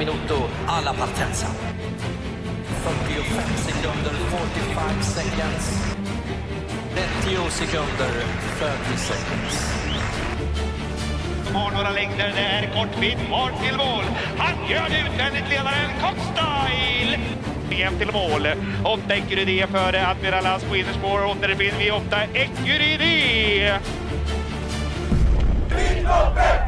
minuto alla partenza. 45 sekunder, 45 seconds. 30 sekunder, 30 seconds. Har några längder där, kort bit kvar till mål. Han gör det utvändigt, ledaren Cockstyle. VM till mål. Åtta Ecurydé före Admiral på innerspår. Åttonde finner vi åtta Ecurydé. Resolve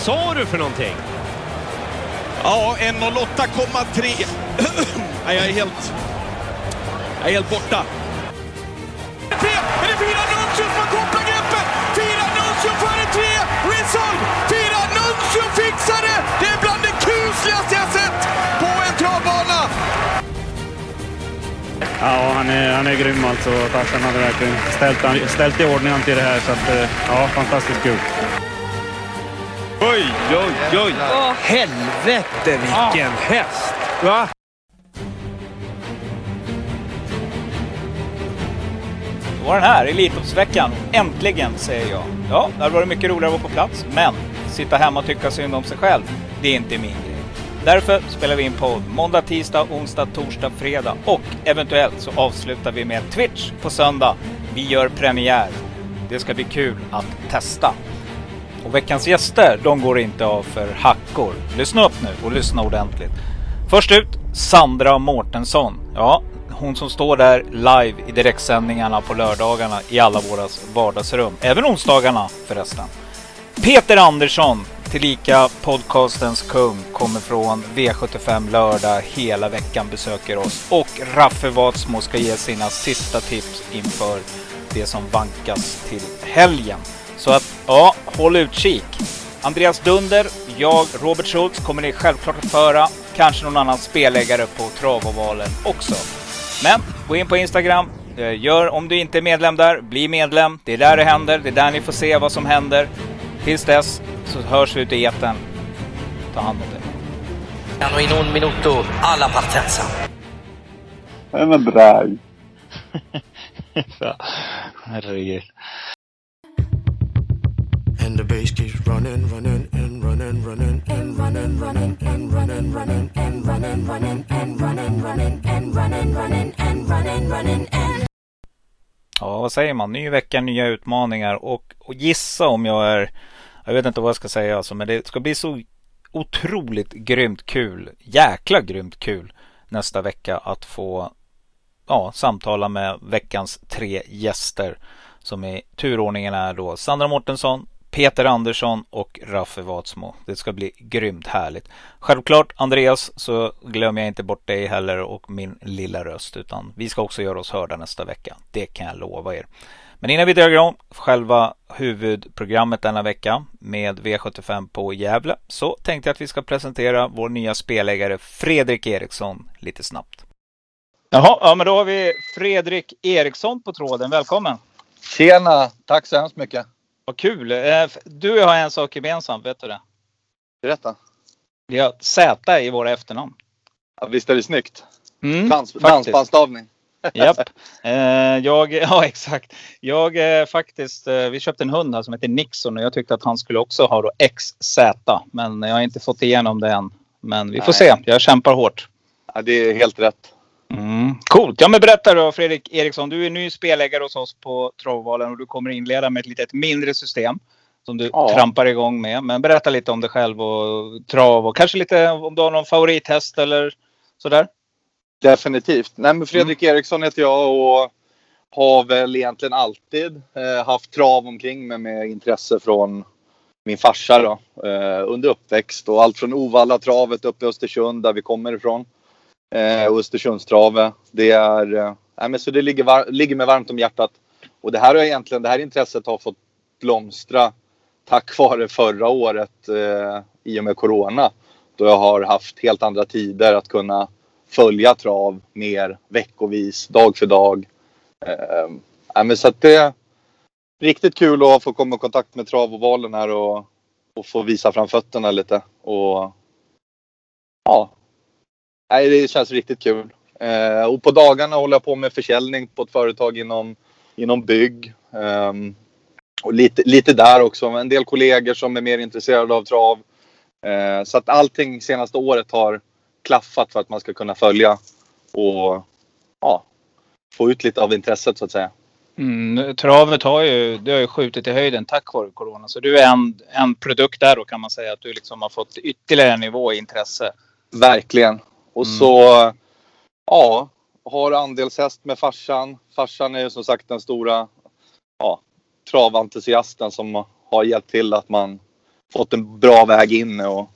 sa du för någonting? Ja, 1.08,3. Nej, jag är helt... Jag är helt borta. Är det fyra Nuncio som har kopplat greppet? Fyra Nuncio före tre! Resolve! Fyra Nuncio fixar det! Det är bland det kusligaste jag sett på en travbana! Ja, han är, han är grym alltså. Tarzan hade verkligen ställt, ställt i ordning till det här. Så att, eh, ja, fantastiskt kul. Oj, oj, oj! Helvete vilken häst! Va? Då var den här, Elitloppsveckan. Äntligen, säger jag. Ja, det hade varit mycket roligare att vara på plats, men sitta hemma och tycka synd om sig själv, det är inte min grej. Därför spelar vi in podd måndag, tisdag, onsdag, torsdag, fredag och eventuellt så avslutar vi med Twitch på söndag. Vi gör premiär. Det ska bli kul att testa. Och veckans gäster, de går inte av för hackor. Lyssna upp nu och lyssna ordentligt. Först ut, Sandra Mårtensson. Ja, hon som står där live i direktsändningarna på lördagarna i alla våra vardagsrum. Även onsdagarna förresten. Peter Andersson, tillika podcastens kung, kommer från V75 lördag hela veckan, besöker oss. Och Raffe Watsmo ska ge sina sista tips inför det som vankas till helgen. Så att, ja, håll utkik. Andreas Dunder, jag, Robert Schultz kommer ni självklart att föra. Kanske någon annan spelägare på Travovalen också. Men gå in på Instagram. Eh, Gör, om du inte är medlem där, bli medlem. Det är där det händer. Det är där ni får se vad som händer. Tills dess så hörs vi ute i etern. Ta hand om det. Hanno in un minuto alla partenza. Den är bra. Herregud. And the bass keeps running, running, and running, running, and running, running, and running, running, and running, running, and running, running, and running, running, and running, running, and Ja, vad säger man? Ny vecka, nya utmaningar och, och gissa om jag är... Jag vet inte vad jag ska säga alltså, men det ska bli så otroligt grymt kul. Jäkla grymt kul nästa vecka att få ja, samtala med veckans tre gäster som i turordningen är då Sandra Mårtensson, Peter Andersson och Raffe Watsmo. Det ska bli grymt härligt. Självklart Andreas så glömmer jag inte bort dig heller och min lilla röst utan vi ska också göra oss hörda nästa vecka. Det kan jag lova er. Men innan vi drar igång själva huvudprogrammet denna vecka med V75 på Gävle så tänkte jag att vi ska presentera vår nya spelägare Fredrik Eriksson lite snabbt. Jaha, ja men då har vi Fredrik Eriksson på tråden. Välkommen! Tjena! Tack så hemskt mycket. Vad kul! Eh, Du och jag har en sak gemensamt, vet du det? Berätta. Vi har Z i våra efternamn. Ja, visst är det snyggt? Mm, Dans, faktiskt. dansbandstavning. Japp. Eh, jag, ja exakt. Jag eh, faktiskt, eh, vi köpte en hund här som heter Nixon och jag tyckte att han skulle också ha då XZ. Men jag har inte fått igenom det än. Men vi får Nej. se. Jag kämpar hårt. Ja, det är helt rätt. Mm, coolt! Ja men berätta då Fredrik Eriksson. Du är ny spelägare hos oss på Travvalen och du kommer inleda med ett litet mindre system. Som du Ja. trampar igång med. Men berätta lite om dig själv och trav och kanske lite om du har någon favorithäst eller sådär. Definitivt. Nej, men Fredrik Eriksson heter jag och har väl egentligen alltid eh, haft trav omkring mig med intresse från min farsa då, eh, under uppväxt. Och allt från Ovalla travet upp i Östersund där vi kommer ifrån. Eh, Östersundstrave. Det är, eh, men så det ligger, var- ligger mig varmt om hjärtat. Och det här har egentligen, det här intresset har fått blomstra tack vare förra året eh, i och med Corona. Då jag har haft helt andra tider att kunna följa trav mer veckovis, dag för dag. Eh, men så att det är riktigt kul att få komma i kontakt med travovalen här och, och få visa fram fötterna lite. Och ja, nej, det känns riktigt kul. Eh, och på dagarna håller jag på med försäljning på ett företag inom, inom bygg. Um, och lite, lite där också. En del kollegor som är mer intresserade av trav. Eh, så att allting senaste året har klaffat för att man ska kunna följa och ja, få ut lite av intresset så att säga. Mm, travet har ju, det har ju skjutit i höjden tack vare corona. Så du är en, en produkt där då kan man säga att du liksom har fått ytterligare en nivå i intresse. Verkligen. Och Mm. så ja, har andelshäst med farsan. Farsan är ju som sagt den stora ja, traventusiasten som har hjälpt till att man fått en bra väg in och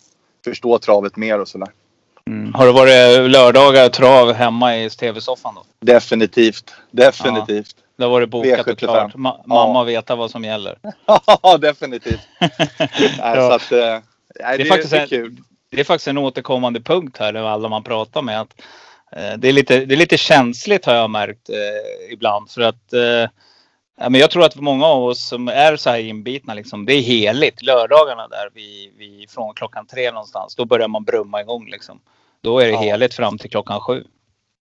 förstå travet mer och sådär. Mm. Har det varit lördagar trav hemma i tv-soffan då? Definitivt. Definitivt. Var det bokat och V75. klart. Ma- mamma vet vad som gäller. Ja, definitivt. Nej, Ja. så att, eh, nej, det, är faktiskt det är en- kul. Det är faktiskt en återkommande punkt här alla man pratar med. Att, eh, det, är lite, det är lite känsligt har jag märkt eh, ibland. För att eh, men jag tror att många av oss som är så här inbitna, liksom, det är heligt. Lördagarna där vi, vi, från klockan tre någonstans, då börjar man brumma igång. Liksom. Då är det Ja. heligt fram till klockan sju.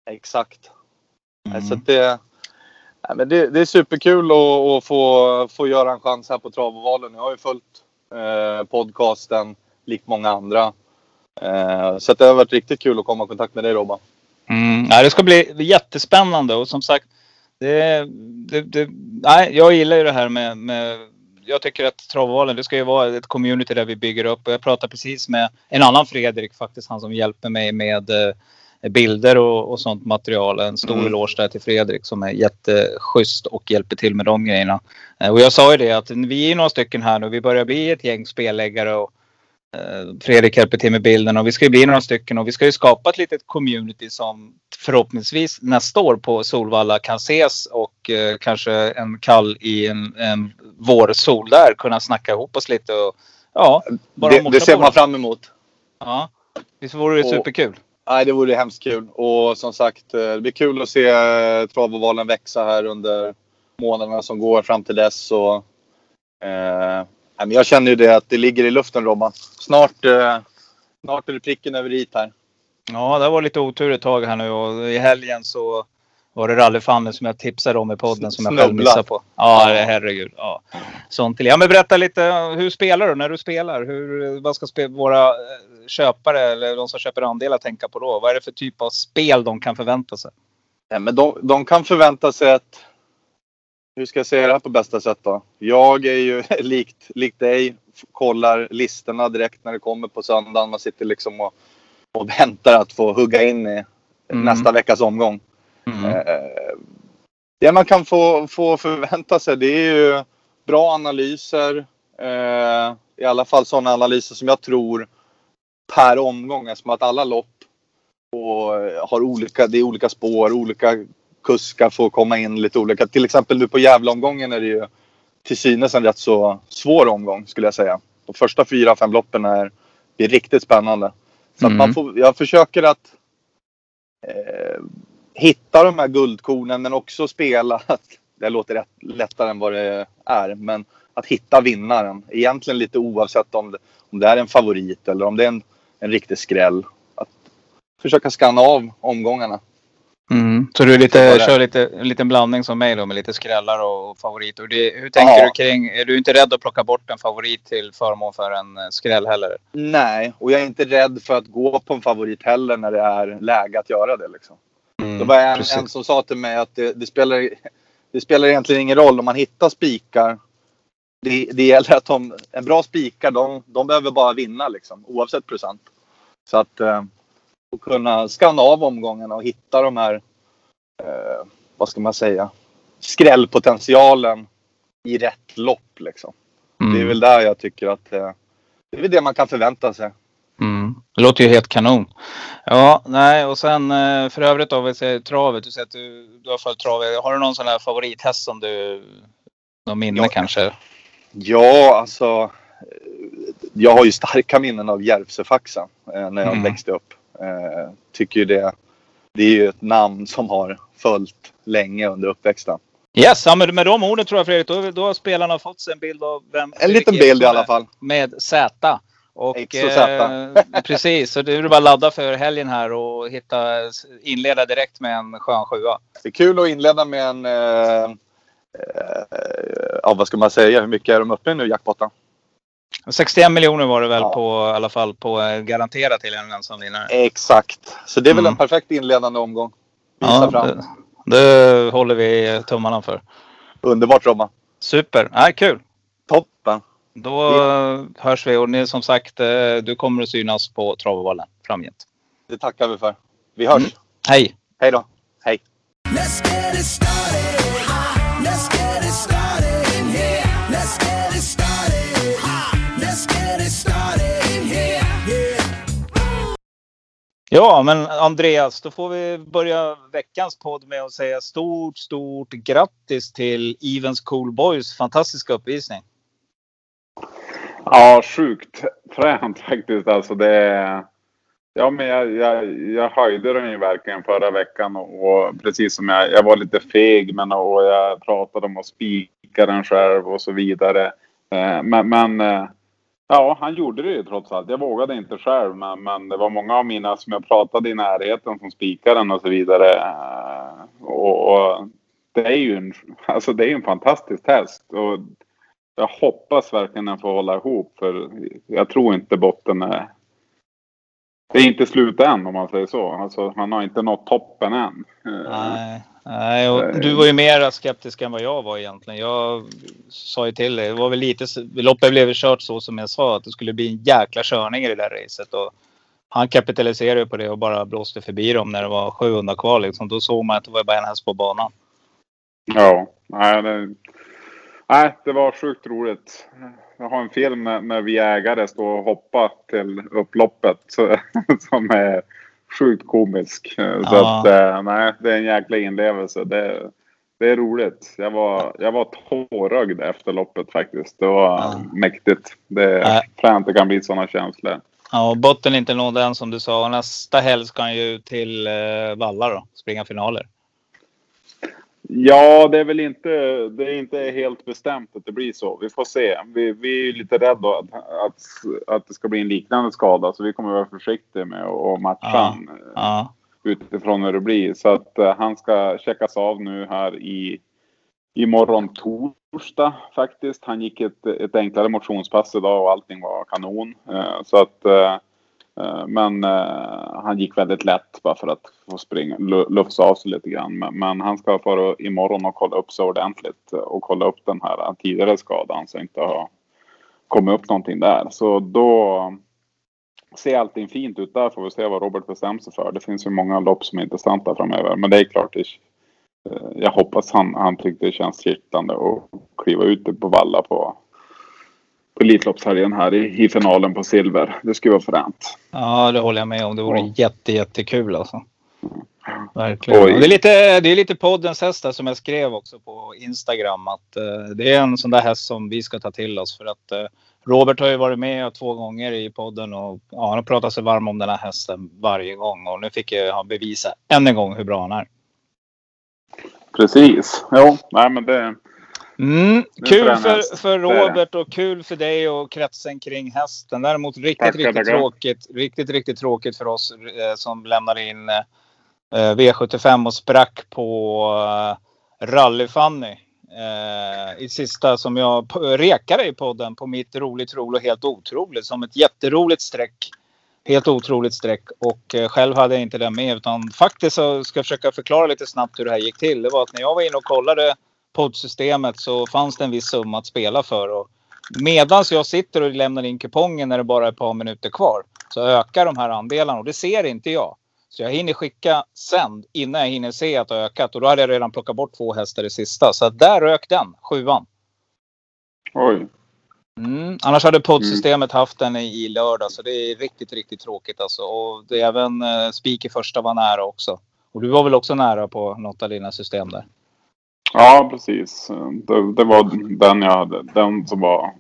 Exakt. Nej, Mm. Så att det, nej, men det, det är superkul att, att få, få göra en chans här på Travovalen. Jag har ju följt eh, podcasten likt många andra. Eh, så det har varit riktigt kul att komma i kontakt med dig Robban. Mm. Ja, det ska bli jättespännande och som sagt, det, det, det, nej, jag gillar ju det här med, med jag tycker att Travvalen, det ska ju vara ett community där vi bygger upp. Och jag pratade precis med en annan Fredrik faktiskt, han som hjälper mig med eh, bilder och, och sånt material. En stor Mm. eloge där till Fredrik som är jätteschysst och hjälper till med de grejerna. Eh, och jag sa ju det att vi är några stycken här nu. Vi börjar bli ett gäng spelläggare och Fredrik hjälper till med bilden och vi ska ju bli några stycken och vi ska ju skapa ett litet community som förhoppningsvis nästa år på Solvalla kan ses och eh, kanske en kall i en, en vårsol där kunna snacka ihop oss lite och ja, bara Det, det ser man fram emot. Ja, visst vore det Och- superkul? Nej, det vore hemskt kul. Och som sagt, eh, det blir kul att se eh, Travovalen växa här under månaderna som går fram till dess. Och, eh, men jag känner ju det att det ligger i luften Robban. Snart, eh, snart är det pricken över i här. Ja, det var lite otur ett tag här nu och i helgen så var det rallyfannen som jag tipsade om i podden som jag själv missade på. Ja, herregud. Ja. Sånt till. Ja, men berätta lite. Hur spelar du när du spelar? Hur, vad ska våra eh, köpare eller de som köper andelar tänka på då? Vad är det för typ av spel de kan förvänta sig? Nej, men de, de kan förvänta sig att... Hur ska jag säga det här på bästa sätt då? Jag är ju likt, likt dig, kollar listorna direkt när det kommer på söndagen. Man sitter liksom och, och väntar att få hugga in i Mm. nästa veckas omgång. Mm. Eh, Det man kan få, få förvänta sig det är ju bra analyser. Eh, I alla fall sådana analyser som jag tror per omgång eftersom att alla lopp och har olika, det är olika spår, olika kuskar får komma in lite olika. Till exempel nu på Gävleomgången är det ju till synes en rätt så svår omgång skulle jag säga. De första fyra, fem loppen är, är riktigt spännande. Så Mm. man får, jag försöker att eh, hitta de här guldkornen men också spela att det låter rätt, lättare än vad det är. Men att hitta vinnaren. Egentligen lite oavsett om det, om det är en favorit eller om det är en, en riktig skräll. Att försöka skanna av omgångarna. Mm. Så du lite, kör lite, en liten blandning som mig då med lite skrällar och, och favoriter. Och det, hur tänker Ja. du kring, är du inte rädd att plocka bort en favorit till förmån för en eh, skräll heller? Nej, och jag är inte rädd för att gå på en favorit heller när det är läge att göra det. Liksom. Mm, Det var en, precis. en som sa till mig att det, det, spelar, det spelar egentligen ingen roll om man hittar spikar. Det, det gäller att de, en bra spikar, de, de behöver bara vinna liksom, oavsett procent. Så att att kunna skanna av omgångarna och hitta de här, eh, vad ska man säga, skrällpotentialen i rätt lopp. Liksom. Mm. Det är väl där jag tycker att eh, det är väl det man kan förvänta sig. Mm. Det låter ju helt kanon. Ja, nej och sen eh, för övrigt då, vi säger travet. Du säger att du, du har följt travet. Har du någon sån här favorithäst som du, någon minne Ja. kanske? Ja, alltså. eh, Jag har ju starka minnen av Järvsöfaxen eh, när jag Mm. växte upp. Eh, tycker ju det. Det är ju ett namn som har följt länge under uppväxten. Yes, ja, men med de orden tror jag Fredrik, då, då har spelarna fått sig en bild av vem En liten bild i alla fall. Med Z. Och, X och Z. eh, precis, så det är bara att ladda för helgen här och hitta, inleda direkt med en skön sjua. Det är kul att inleda med en... Eh, eh, ja, vad ska man säga? Hur mycket är de uppe nu, jackpotten? 61 miljoner var det väl Ja. på i alla fall på eh, garanterat till en ensam vinnare. Exakt. Så det är väl Mm. en perfekt inledande omgång. Visa Ja, fram. det, det håller vi tummarna för. Underbart Robban. Super, ja, kul. Toppen. Då eh, hörs vi och ni som sagt, eh, du kommer att synas på Travvallen framgent. Det tackar vi för. Vi hörs. Mm. Hej! Hej då. Hej. Ja, men Andreas, då får vi börja veckans podd med att säga stort, stort grattis till Evens Cool Boys fantastiska uppvisning. Ja, sjukt fränt faktiskt. Alltså det, ja, men jag, jag, jag höjde den ju verkligen förra veckan och, och precis som jag, jag var lite feg men och jag pratade om att spika den själv och så vidare. Eh, Men, men eh, ja, han gjorde det ju trots allt. Jag vågade inte själv men, men det var många av mina som jag pratade i närheten som spikade den och så vidare. Eh, och, och det är ju en, alltså det är en fantastisk häst. Och jag hoppas verkligen den får hålla ihop för jag tror inte botten är... Det är inte slut än om man säger så. Alltså, han har inte nått toppen än. Eh, Nej, nej och du var ju mer skeptisk än vad jag var egentligen. Jag sa ju till dig, det var väl lite, loppet blev kört så som jag sa, att det skulle bli en jäkla körning i det där racet. Och han kapitaliserade på det och bara blåste förbi dem när det var 700 kvar. Liksom. Då såg man att det var bara en häst på banan. Ja, nej det, nej, det var sjukt roligt. Jag har en film när, vi ägare står och hoppar till upploppet som är sjukt komisk. Så Ja. att, eh, nej, det är en jäkla inlevelse. Det, det är roligt. Jag var, jag var tårögd efter loppet faktiskt. Det var Ja. mäktigt. Det är fränt det kan bli sådana känslor. Ja, och botten är inte nådd än som du sa. Nästa helg ska han ju till eh, Valla då, springa finaler. Ja, det är väl inte, det är inte helt bestämt att det blir så. Vi får se. Vi, vi är ju lite rädda att, att, att det ska bli en liknande skada, så vi kommer vara försiktiga med att matcha Ja. eh, Ja, utifrån hur det blir. Så att eh, han ska checkas av nu här i imorgon torsdag faktiskt. Han gick ett, ett enklare motionspass idag och allting var kanon. Eh, så att eh, Eh, men eh, han gick väldigt lätt bara för att få springa, lufsa av sig lite grann. Men, men han ska fara imorgon och kolla upp sig ordentligt och kolla upp den här tidigare skadan så inte har kommit upp någonting där. Så då ser allting fint ut där. Får vi se vad Robert bestämmer sig för. Det finns ju många lopp som är intressanta framöver. Men det är klart, det, eh, jag hoppas han, han tyckte det känns kittlande att kliva ut på valla på, på Elitloppshelgen här i, i finalen på silver. Det skulle vara fränt. ja det håller jag med om. Det vore Ja. jätte, jättekul alltså. Verkligen. Oj. Det är, lite, det är lite poddens häst där som jag skrev också på Instagram. Att eh, det är en sån där häst som vi ska ta till oss. För att eh, Robert har ju varit med två gånger i podden och ja, han har pratat sig varm om den här hästen varje gång. Och nu fick jag han bevisa än en gång hur bra han är. Precis. Jo, nej men det... Mm, kul för, för. Robert och kul för dig och kretsen kring hästen. Däremot riktigt, Tackar, riktigt tråkigt. Riktigt, riktigt tråkigt för oss eh, som lämnade in eh, V75 och sprack på eh, Rally-Fanny. Eh, I sista som jag rekade i podden på mitt roligt, roligt och helt otroligt. Som ett jätteroligt streck. Helt otroligt streck och eh, själv hade jag inte det med utan faktiskt så ska jag försöka förklara lite snabbt hur det här gick till. Det var att när jag var inne och kollade poddsystemet så fanns det en viss summa att spela för. Och medans jag sitter och lämnar in kupongen när det bara är ett par minuter kvar så ökar de här andelarna och det ser inte jag. Så jag hinner skicka sänd innan jag hinner se att det har ökat och då hade jag redan plockat bort två hästar i sista. Så där rök den, sjuan. Oj. Mm. Annars hade poddsystemet haft den i, i lördag så det är riktigt, riktigt tråkigt alltså. Och det är även eh, Spik i första var nära också. Och du var väl också nära på något av dina system där? Ja, precis. Det, det, var den jag hade. Den som var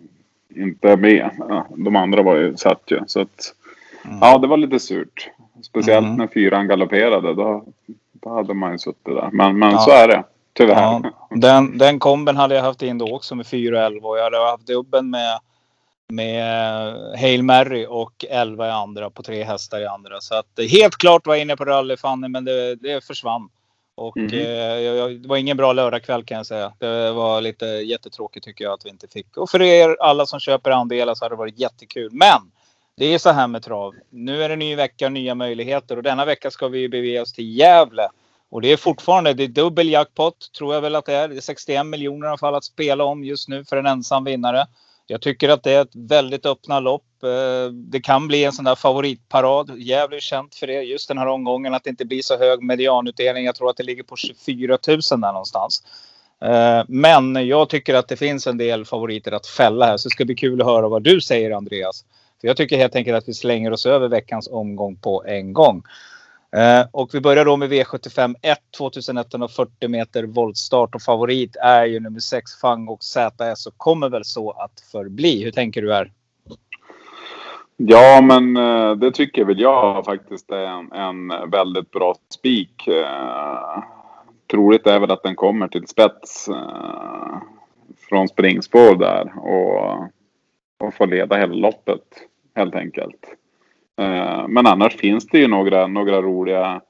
inte med. De andra var ju satt ju. Så att, mm. Ja, det var lite surt. Speciellt mm. när fyran galopperade. Då, då hade man ju suttit där. Men, men ja. så är det. Tyvärr. Ja, den, den komben hade jag haft in då också med 4 och 11 och jag hade haft dubben med med Hail Mary och 11 i andra på tre hästar i andra. Så att helt klart var jag inne på rallyfanny men det, det försvann. Och mm. eh, det var ingen bra lördagkväll kan jag säga. Det var lite jättetråkigt tycker jag att vi inte fick. Och för er alla som köper andelar så hade det varit jättekul. Men det är så här med trav. Nu är det ny vecka, nya möjligheter och denna vecka ska vi bege oss till Gävle. Och det är fortfarande, det är dubbel jackpot tror jag väl att det är. Det är 61 miljoner i alla fall att spela om just nu för en ensam vinnare. Jag tycker att det är ett väldigt öppna lopp. Eh, det kan bli en sån där favoritparad. Gävle är känt för det just den här omgången att det inte blir så hög medianutdelning. Jag tror att det ligger på 24 000 där någonstans. Eh, men jag tycker att det finns en del favoriter att fälla här så det ska bli kul att höra vad du säger Andreas. För jag tycker helt enkelt att vi slänger oss över veckans omgång på en gång. Eh, och vi börjar då med V75 1, 2140 meter voltstart och favorit är ju nummer 6 Fang och ZS och kommer väl så att förbli. Hur tänker du här? Ja, men eh, det tycker väl jag faktiskt är en, en väldigt bra spik. Eh, troligt är väl att den kommer till spets eh, från springspår där och, och får leda hela loppet helt enkelt. Eh, men annars finns det ju några, några roliga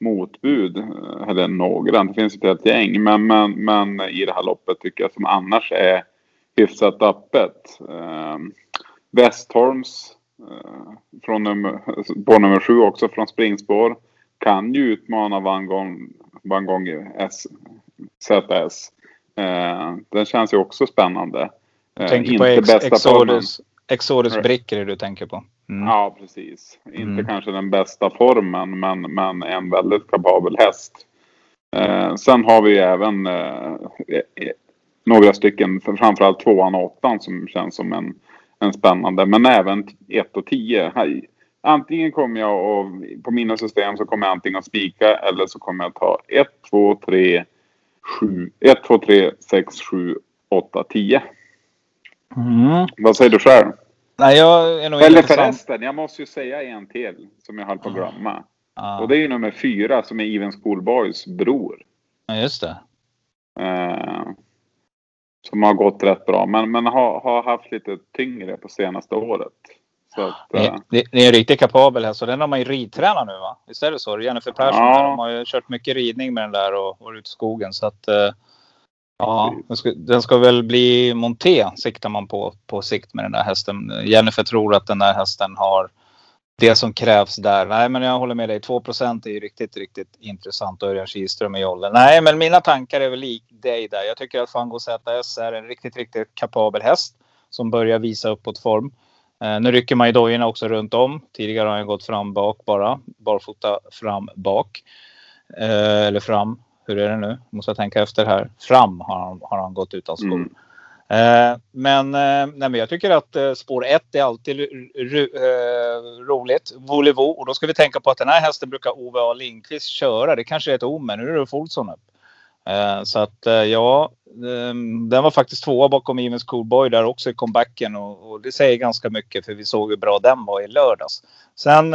motbud. Eh, eller några, det finns ett helt gäng. Men, men, men i det här loppet tycker jag som annars är hyfsat öppet. Eh, Westholms från nummer, på nummer sju också från springspår. Kan ju utmana Van Gogh, Van Gogh S, ZS. Eh, den känns ju också spännande. Du tänker eh, på ex, Exodus, Exodus Bricker du tänker på? Mm. Ja, precis. Inte mm. kanske den bästa formen, men, men en väldigt kapabel häst. Eh, sen har vi även eh, eh några stycken, framförallt tvåan och åttan som känns som en, en spännande. Men även ett och tio. Antingen kommer jag och på mina system så kommer jag antingen att spika eller så kommer jag ta ett, två, tre, sju, ett, två, tre, sex, sju, åtta, tio. Mm. Vad säger du själv? Nej, jag är nog Eller förresten, jag måste ju säga en till som jag höll på att glömma. Ah. Och det är ju nummer fyra som är Even Schoolboys bror. Ja, just det. Uh, som har gått rätt bra, men, men har, har haft lite tyngre på senaste året. Så att, det, uh, det, det, är riktigt kapabel här, så den har man ju ridtränat nu va? Visst är det så? Jennifer Persson, ja. de har ju kört mycket ridning med den där och varit ute i skogen. Så att, uh, Ja, den ska, den ska, väl bli monté siktar man på på sikt med den där hästen. Jennifer tror att den där hästen har det som krävs där. Nej, men jag håller med dig. 2% är ju riktigt, riktigt intressant. Örjan Kihlström i åldern. Nej, men mina tankar är väl lik dig där. Jag tycker att Fango ZS är en riktigt, riktigt kapabel häst som börjar visa uppåt form. Eh, nu rycker man ju dojorna också runt om. Tidigare har han gått fram bak bara. Barfota fram bak. Eh, eller fram hur är det nu? Måste jag tänka efter här. Fram har han, har han gått utan skor. Mm. Eh, men, eh, nej, men jag tycker att eh, spår 1 är alltid eh, roligt. Volevo. Och då ska vi tänka på att den här hästen brukar Ove A Lindqvist köra. Det kanske är ett o, men nu är det Olsson upp. Eh, så att eh, ja, ehm, den var faktiskt tvåa bakom Evens Coolboy där också i comebacken. Och, och, det säger ganska mycket för vi såg hur bra den var i lördags. Sen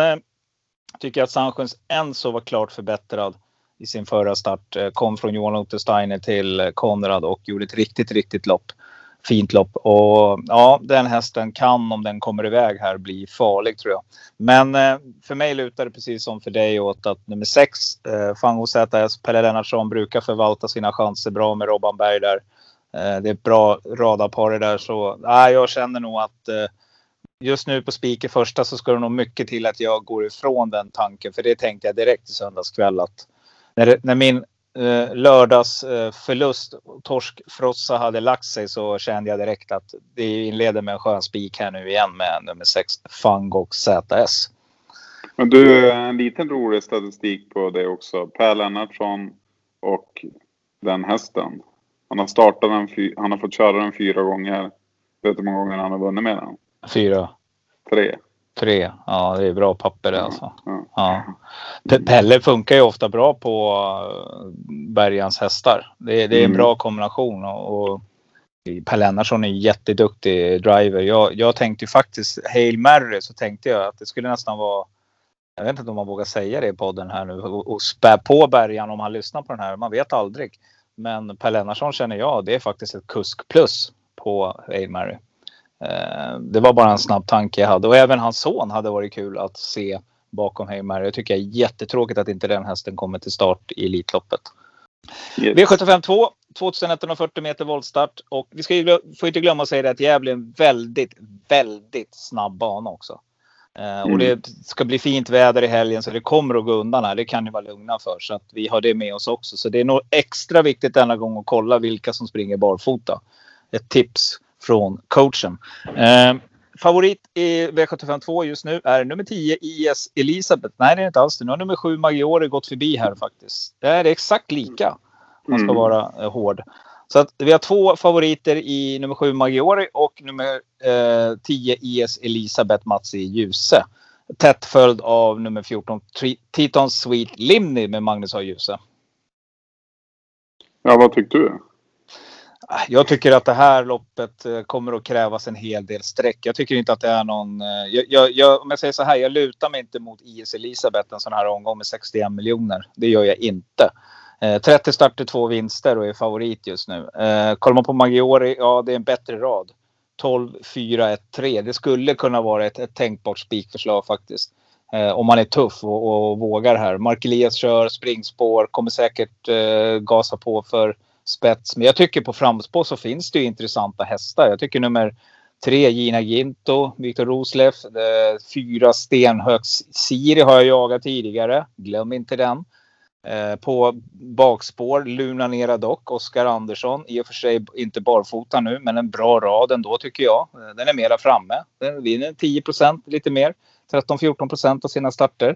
tycker jag att Sanchens Enzo var klart förbättrad i sin förra start. Eh, kom från Johan Untersteiner till Konrad och gjorde ett riktigt, riktigt lopp. Fint lopp och ja, den hästen kan om den kommer iväg här bli farlig tror jag. Men eh, för mig lutar det precis som för dig åt att nummer 6, eh, Fango ZS, Pelle Lennartsson brukar förvalta sina chanser bra med Robban Berg där. Eh, det är ett bra radarpar där så eh, jag känner nog att eh, just nu på Spiker första så ska det nog mycket till att jag går ifrån den tanken. För det tänkte jag direkt i söndagskväll att när, när min eh, lördags eh, torskfrossa hade lagt sig så kände jag direkt att det inleder med en skön spik här nu igen med nummer 6 Fangok ZS. Men du, en liten rolig statistik på det också. Per Lennartsson och den hästen. Han har startat den, han har fått köra den fyra gånger. Vet du hur många gånger han har vunnit med den? Fyra. Tre. Tre. Ja, det är bra papper det alltså. Ja. Pe- Pelle funkar ju ofta bra på uh, Bergans hästar. Det, är- det är en Mm. bra kombination. Och, och Per Lennartsson är jätteduktig driver. Jag, jag tänkte ju faktiskt, Hail Mary, så tänkte jag att det skulle nästan vara jag vet inte om man vågar säga det i podden här nu och, spä på Bergan om han lyssnar på den här. Man vet aldrig. Men Per Lennartsson känner jag, det är faktiskt ett kusk plus på Hail Mary. Eh, det var bara en snabb tanke jag hade och även hans son hade varit kul att se bakom Hail Mary. Jag tycker det är jättetråkigt att inte den hästen kommer till start i Elitloppet. Yes. V75 2, 2140 meter voltstart och vi ska får inte glömma att säga det att Gävle är en väldigt, väldigt snabb bana också. Eh, Och Mm. det ska bli fint väder i helgen så det kommer att gå undan här. Det kan ni vara lugna för så att vi har det med oss också. Så det är nog extra viktigt denna gång att kolla vilka som springer barfota. Ett tips från coachen. Eh, favorit i V75 2 just nu är nummer 10 IS Elisabeth. Nej, det är inte alls det. Nu har nummer 7 Maggiore gått förbi här faktiskt. Det är exakt lika. Man ska Mm. vara eh, hård. Så att vi har två favoriter i nummer 7 Maggiore och nummer eh, 10 IS Elisabeth Mats i Ljuse. Tätt följd av nummer 14 Tri- Titon Sweet Limni med Magnus A. Ljuse. Ja, vad tyckte du? Ah, jag tycker att det här loppet eh, kommer att krävas en hel del streck. Jag tycker inte att det är någon... Eh, jag, jag, jag, om jag säger så här, jag lutar mig inte mot IS Elisabeth en sån här omgång med 61 miljoner. Det gör jag inte. Eh, 30 starter, två vinster och är favorit just nu. Eh, kollar man på Maggiore, ja det är en bättre rad. 12, 4, 1, 3. Det skulle kunna vara ett, ett tänkbart spikförslag faktiskt. Eh, om man är tuff och, och vågar här. Mark Elias kör springspår, kommer säkert eh, gasa på för spets. Men jag tycker på framspår så finns det ju intressanta hästar. Jag tycker nummer tre Gina Ginto, Viktor Rosleff. Eh, fyra Stenhögs Siri har jag jagat tidigare. Glöm inte den. Eh, på bakspår Luna Nera Dock, Oskar Andersson. I och för sig inte barfota nu, men en bra rad ändå tycker jag. Eh, den är mera framme. Den vinner 10% lite mer. 13-14% av sina starter.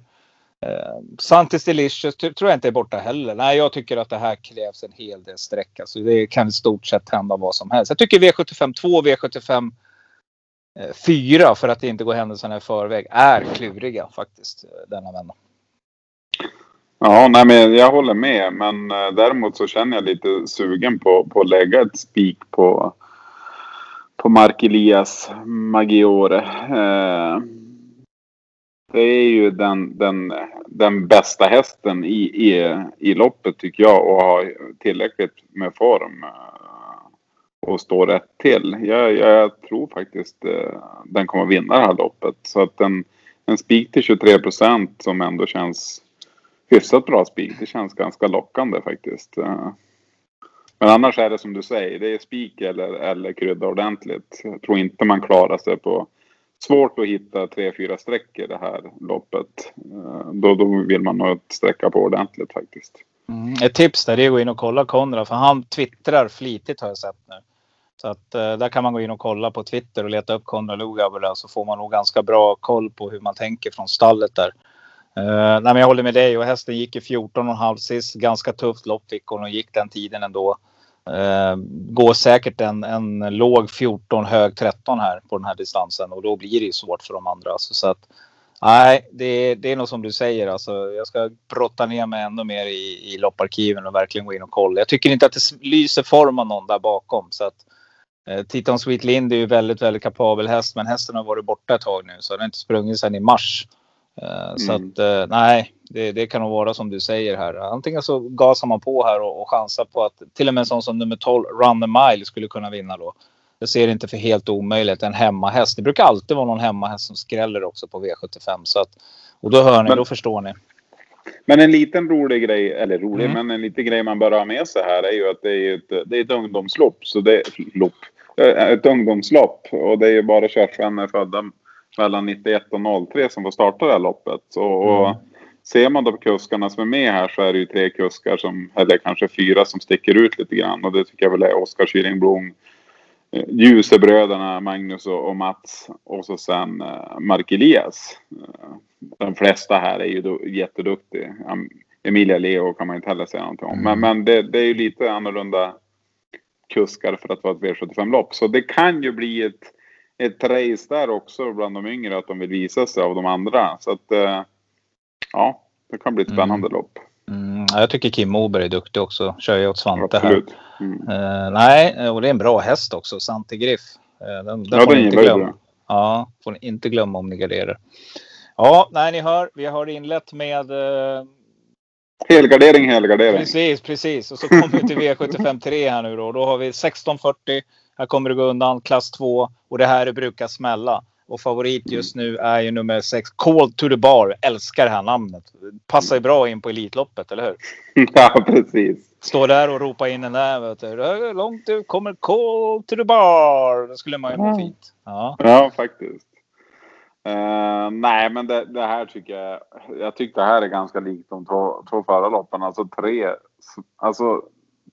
Eh, Santis Delicious ty- tror jag inte är borta heller. Nej, jag tycker att det här krävs en hel del sträck. Alltså, det kan i stort sett hända vad som helst. Jag tycker V75 2 V75 4 för att det inte går händelserna i förväg är kluriga faktiskt eh, denna vända. Ja, nej, men jag håller med. Men eh, däremot så känner jag lite sugen på, på att lägga ett spik på, på Mark Elias Maggiore. Eh, det är ju den, den, den bästa hästen i, i, i loppet tycker jag och har tillräckligt med form eh, och stå rätt till. Jag, jag tror faktiskt eh, den kommer vinna det här loppet. Så att en, en spik till 23 procent som ändå känns hyfsat bra spik. Det känns ganska lockande faktiskt. Eh. Men annars är det som du säger, det är spik eller, eller krydda ordentligt. Jag tror inte man klarar sig på svårt att hitta tre, fyra streck i det här loppet. Eh, då, då vill man nog sträcka på ordentligt faktiskt. Mm. Ett tips där är att gå in och kolla Konrad för han twittrar flitigt har jag sett nu. Så att eh, där kan man gå in och kolla på Twitter och leta upp Konrad Lugauer där så får man nog ganska bra koll på hur man tänker från stallet där. Uh, nej, men jag håller med dig och hästen gick i 14,5 sist. Ganska tufft lopp fick hon och gick den tiden ändå. Eh, går säkert en, en låg 14, hög 13 här på den här distansen och då blir det ju svårt för de andra. Alltså, så att, nej, det, det är nog som du säger. Alltså, jag ska brotta ner mig ännu mer i, i lopparkiven och verkligen gå in och kolla. Jag tycker inte att det lyser form av någon där bakom. Så att, eh, Sweet Lind är ju väldigt, väldigt kapabel häst, men hästen har varit borta ett tag nu så den har inte sprungit sedan i mars. Eh, Så Mm. att eh, nej, det, det kan nog vara som du säger här. Antingen så gasar man på här och, och chansar på att till och med en sån som nummer 12, Run the Mile, skulle kunna vinna då. Jag ser det inte för helt omöjligt. En hemmahäst. Det brukar alltid vara någon hemmahäst som skräller också på V75. Så att, och då hör ni, Men- då förstår ni. Men en liten rolig grej, eller rolig, Mm. men en liten grej man bör ha med sig här är ju att det är ett, det är ett ungdomslopp. Så det, lopp, Eh, ett ungdomslopp och det är ju bara körsvänner födda mellan 91 och 03 som får starta det här loppet. Och, Mm. ser man då på kuskarna som är med här så är det ju tre kuskar som, eller kanske fyra som sticker ut lite grann. Och det tycker jag väl är Oskar Kylingblom, eh, Ljusebröderna Magnus och, Mats och så sen eh, Mark Elias. Eh, de flesta här är ju då jätteduktiga. Emilia Leo kan man inte heller säga någonting om. Men, men det, det är ju lite annorlunda kuskar för att vara ett V75-lopp. Så det kan ju bli ett, ett race där också bland de yngre att de vill visa sig av de andra. Så att eh, ja, det kan bli ett spännande lopp. Mm, ja, jag tycker Kim Moberg är duktig också. Kör ju åt Svante här. Absolut. Mm. Eh, nej, och det är en bra häst också. Sante Griff. Eh, den den Ja, får den inte glömma. Ja, får ni inte glömma om ni garderar. Ja, nej, ni hör. Vi har inlett med eh, Helgardering, helgardering. Precis, precis. Och så kommer vi till V75 3 här nu då. Då har vi 1640. Här kommer det gå undan klass 2 och det här brukar smälla. Och favorit just nu är ju nummer 6, Call to the Bar. Älskar det här namnet. Passar ju bra in på Elitloppet, eller hur? ja, precis. Står där och ropar in den där. Vet du. "Det är Långt ut kommer Call to the Bar. Det skulle man ju må fint. Ja. Ja, faktiskt. Eh, nej, men det, det här tycker jag. Jag tycker det här är ganska likt de två, två förra loppen. Alltså tre, alltså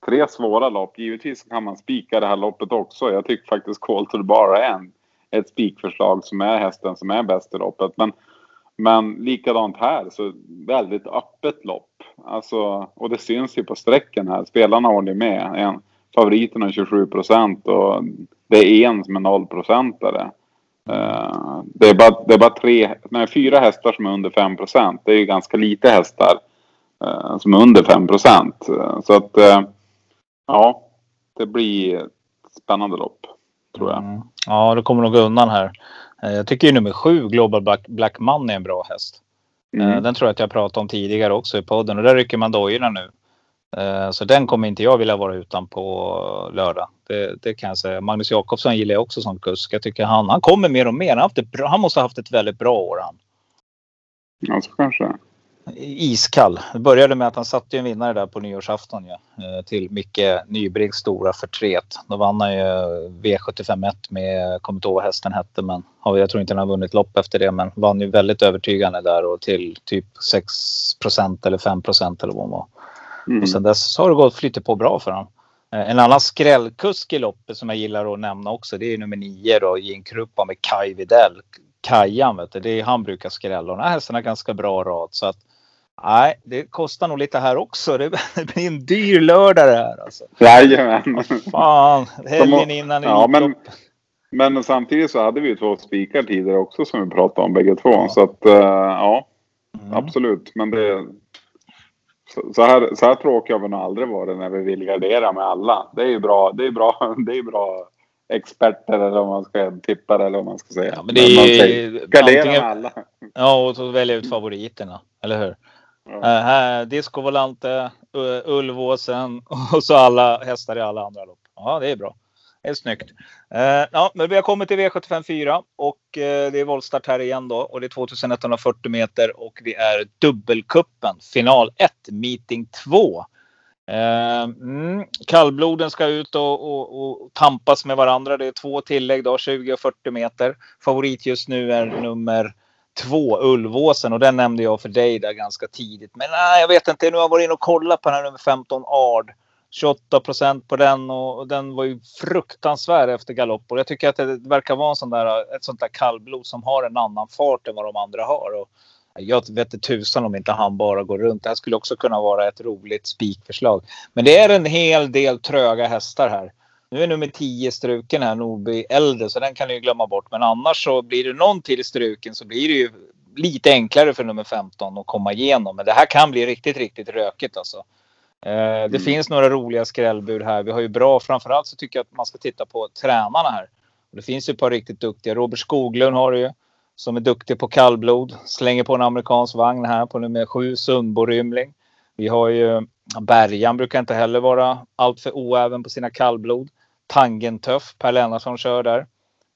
tre svåra lopp. Givetvis kan man spika det här loppet också. Jag tycker faktiskt Call to the Bar är en, ett spikförslag som är hästen som är bäst i loppet. Men, men likadant här, så väldigt öppet lopp. Alltså, och det syns ju på sträckan här. Spelarna håller med. En, favoriten har 27 procent och det är en som är 0 procentare. Eh, det, är bara, det är bara tre, nej, fyra hästar som är under 5 procent. Det är ju ganska lite hästar uh, som är under 5 procent. Så att eh, ja, det blir ett spännande lopp tror jag. Mm. Ja, det kommer nog gå undan här. Eh, Jag tycker ju nummer 7, Global Black, Black Money, är en bra häst. Eh, Mm. Den tror jag att jag pratade om tidigare också i podden och där rycker man dojorna nu. Eh, Så den kommer inte jag vilja vara utan på lördag. Det, det kan jag säga. Magnus Jakobsson gillar jag också som kusk. Jag tycker han, han kommer mer och mer. Han, haft bra, han måste ha haft ett väldigt bra år han. Ja, så kanske. Iskall. Det började med att han satte en vinnare där på nyårsafton ja, eh, till Micke Nybriggs stora förtret. Då vann han ju V751 med, kommer inte ihåg vad hästen hette men ja, jag tror inte han har vunnit lopp efter det men vann ju väldigt övertygande där och till typ 6% eller 5% eller vad det var. Mm. Och sen dess har det gått flyttat på bra för honom. Eh, En annan skrällkusk i loppet som jag gillar att nämna också det är nummer 9 då i en kruppa med Kai Videll. Kajan vet du, det är, han brukar skrälla och den här hästen har ganska bra rad så att nej, det kostar nog lite här också. Det det blir en dyr lördag det här alltså. Jajamän. Fan, helgen innan Ja, men, men samtidigt så hade vi ju två spikar tidigare också som vi pratade om bägge två. Ja. Så att eh, ja, Mm. absolut. Men det... Så, här, så här tråkiga har vi nog aldrig varit när vi vill gardera med alla. Det är ju bra. Det är bra. Det är bra experter eller om man ska tippa eller vad man ska säga. Ja, men det är man ju säger, gardera med alla. Ja, och så välja ut favoriterna. Eller hur? Uh, här, Disco Volante, uh, Ulvåsen och så alla hästar i alla andra lopp. Ja, det är bra. Det är snyggt. Uh, ja, men vi har kommit till V75 4 och eh, det är voltstart här igen då. Och det är 2140 meter och det är dubbelkuppen. Final 1, meeting 2. Mm, kallbloden ska ut och, och, och tampas med varandra. Det är två tillägg då, 20 och 40 meter. Favorit just nu är nummer två, Ulvåsen. Och den nämnde jag för dig där ganska tidigt. Men nej, jag vet inte. Nu har jag varit inne och kollat på den här nummer 15, Ard. 28 procent på den och och den var ju fruktansvärd efter galopp. Och jag tycker att det verkar vara en sån där, ett sånt där kallblod som har en annan fart än vad de andra har. Och jag vet inte tusan om inte han bara går runt. Det här skulle också kunna vara ett roligt spikförslag. Men det är en hel del tröga hästar här. Nu är nummer 10 struken här, Norby äldre, så den kan ni ju glömma bort. Men annars så blir det någon till struken så blir det ju lite enklare för nummer 15 att komma igenom. Men det här kan bli riktigt, riktigt rökigt alltså. Eh, det finns några roliga skrällbud här. Vi har ju bra, framförallt så tycker jag att man ska titta på tränarna här. Det finns ju ett par riktigt duktiga. Robert Skoglund har du ju. Som är duktig på kallblod. Slänger på en amerikansk vagn här på nummer 7, Sundbo Rymling. Vi har ju Bergan brukar inte heller vara alltför oäven på sina kallblod. Tangentöff, Per Lennartsson kör där.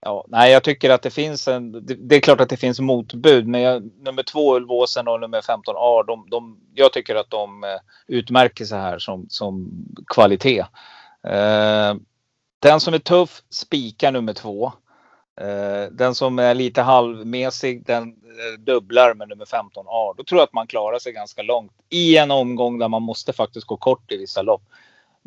Ja, nej, jag tycker att det finns en... Det, det är klart att det finns motbud, men jag, nummer två Ulvåsen och nummer 15 A, de, de, jag tycker att de eh, utmärker sig här som, som kvalitet. Eh, den som är tuff spikar nummer två. Eh, den som är lite halvmesig, den eh, dubblar med nummer 15 A. Då tror jag att man klarar sig ganska långt i en omgång där man måste faktiskt gå kort i vissa lopp.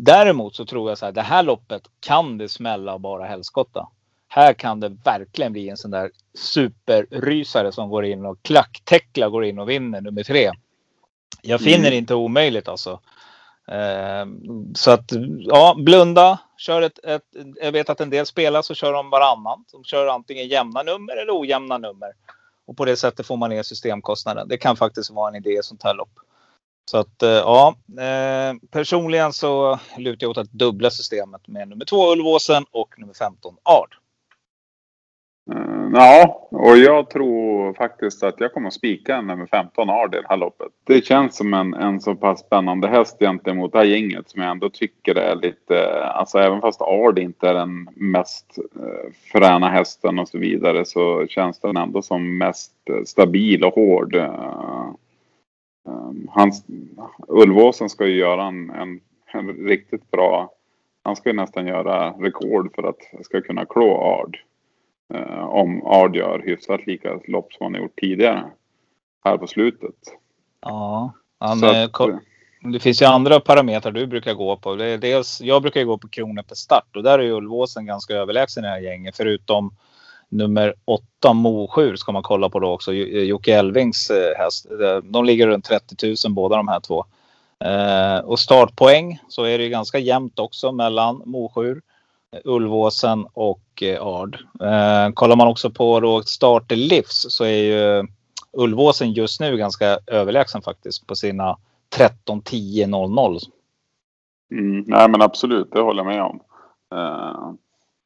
Däremot så tror jag så här, det här loppet kan det smälla och bara helskotta. Här kan det verkligen bli en sån där superrysare som går in och klacktäckla går in och vinner nummer tre. Jag finner Mm. inte omöjligt alltså. Eh, så att ja, blunda, Kör ett, ett, jag vet att en del spelar så kör de varannan. De kör antingen jämna nummer eller ojämna nummer. Och på det sättet får man ner systemkostnaden. Det kan faktiskt vara en idé i sånt här lopp. Så att eh, ja, eh, personligen så lutar jag åt att dubbla systemet med nummer två Ulvåsen och nummer 15 Ard. Mm, ja, och jag tror faktiskt att jag kommer att spika nummer 15 Ard i det här loppet. Det känns som en, en så pass spännande häst gentemot det här gänget som jag ändå tycker är lite, alltså även fast Ard inte är den mest eh, fräna hästen och så vidare så känns den ändå som mest stabil och hård. Hans, Ulvåsen ska ju göra en, en, en riktigt bra, han ska ju nästan göra rekord för att ska kunna klå Ard. Eh, om Ard gör hyfsat lika lopp som han har gjort tidigare. Här på slutet. Ja, han, att, det finns ju andra parametrar du brukar gå på. Dels, jag brukar ju gå på kronor per start och där är ju Ulvåsen ganska överlägsen i det här gänget. Förutom nummer åtta Mosjur ska man kolla på då också. Eh, Jocke Elvings eh, häst. Eh, de ligger runt 30 000 båda de här två. Och startpoäng så är det ju ganska jämnt också mellan Mosjur, Ulvåsen och Ard. Kollar man också på då Startlivs så är ju Ulvåsen just nu ganska överlägsen faktiskt på sina 13 10 00. Mm, nej men absolut, det håller jag med om. Uh,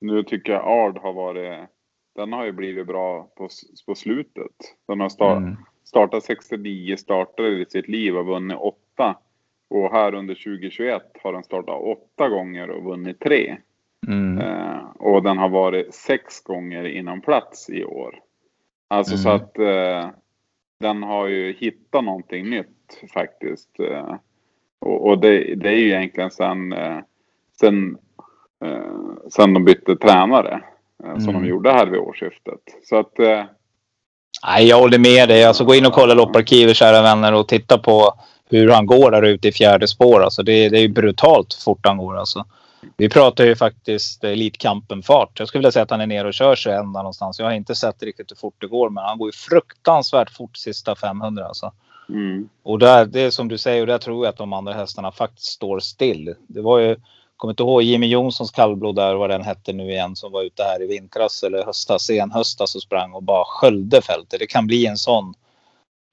nu tycker jag Ard har varit, den har ju blivit bra på, på slutet. Den har start, Mm. startat 69 starter i sitt liv och vunnit åtta. Och här under 2021 har den startat åtta gånger och vunnit tre. Mm. Eh, och den har varit sex gånger inom plats i år. Alltså så Mm. att eh, den har ju hittat någonting nytt faktiskt. Eh, och och det, det är ju egentligen sen, eh, sen, eh, sen de bytte tränare. Eh, Som Mm. de gjorde här vid årsskiftet. Så att eh, Nej, jag håller med dig. Alltså, gå in och kolla lopparkivet kära vänner och titta på hur han går där ute i fjärde spår. Alltså, det, det är ju brutalt fort han går. Alltså. Vi pratar ju faktiskt Elitkampen-fart. Jag skulle vilja säga att han är nere och kör 21 någonstans. Jag har inte sett riktigt hur fort det går, men han går ju fruktansvärt fort sista 500. Alltså. mm, Och där, det är som du säger, och där tror jag att de andra hästarna faktiskt står still. Det var ju, kommer inte ihåg Jimmy Jonssons kallblod där, vad den hette nu igen, som var ute här i vintras eller höstas, sen höstas och sprang och bara sköljde fältet. Det kan bli en sån